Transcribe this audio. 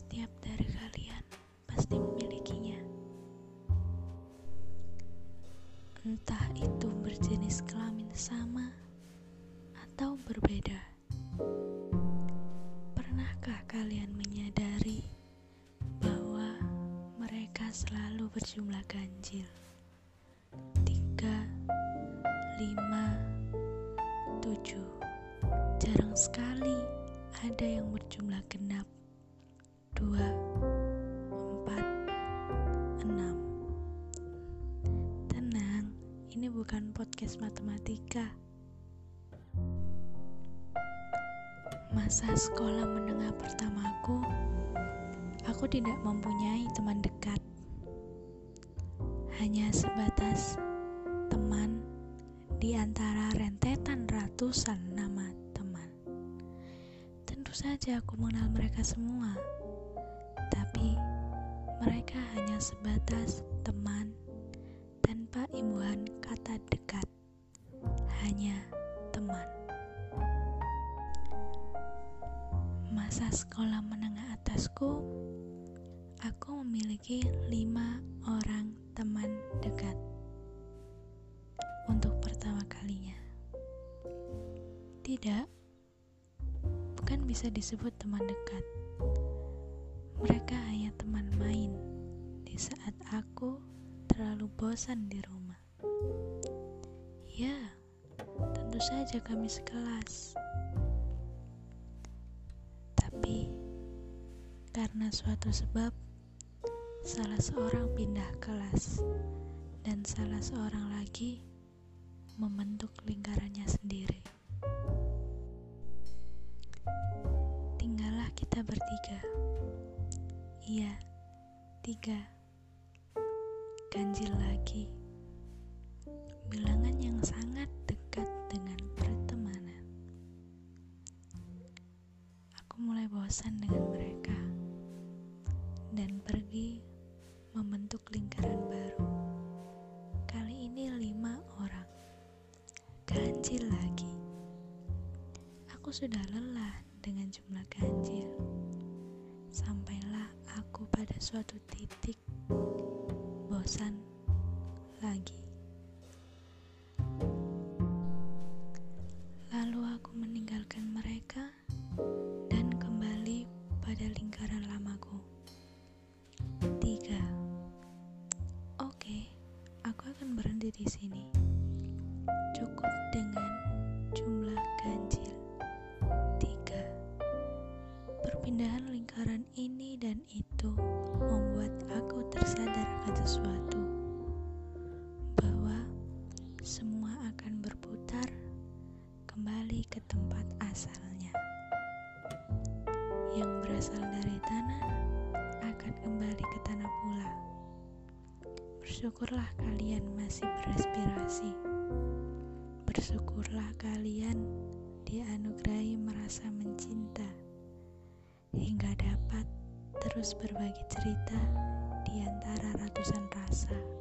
Setiap dari kalian pasti memilikinya. Entah itu berjenis kelamin sama atau berbeda. Pernahkah kalian menyadari bahwa mereka selalu berjumlah ganjil? Tiga, lima, tujuh. Jarang sekali ada yang berjumlah genap dua, empat, enam. Tenang, ini bukan podcast matematika. Masa sekolah menengah pertamaku, aku tidak mempunyai teman dekat. Hanya sebatas teman di antara rentetan ratusan nama teman. Tentu saja aku mengenal mereka semua mereka hanya sebatas teman tanpa imbuhan kata dekat, hanya teman. Masa sekolah menengah atasku, aku memiliki lima orang teman dekat untuk pertama kalinya. Tidak, bukan bisa disebut teman dekat mereka hanya teman main di saat aku terlalu bosan di rumah. Ya, tentu saja kami sekelas. Tapi karena suatu sebab salah seorang pindah kelas dan salah seorang lagi membentuk lingkarannya sendiri. Tinggallah kita bertiga. Iya, tiga. Ganjil lagi. Bilangan yang sangat dekat dengan pertemanan. Aku mulai bosan dengan mereka dan pergi membentuk lingkaran baru. Kali ini lima orang. Ganjil lagi. Aku sudah lelah dengan jumlah ganjil. Sampailah aku pada suatu titik bosan lagi. Lalu aku meninggalkan mereka dan kembali pada lingkaran lamaku. Tiga. Oke, aku akan berhenti di sini. Cukup dengan Perpindahan lingkaran ini dan itu membuat aku tersadar akan sesuatu bahwa semua akan berputar kembali ke tempat asalnya. Yang berasal dari tanah akan kembali ke tanah pula. Bersyukurlah kalian masih berespirasi. Bersyukurlah kalian dianugerahi merasa mencinta hingga dapat terus berbagi cerita di antara ratusan rasa.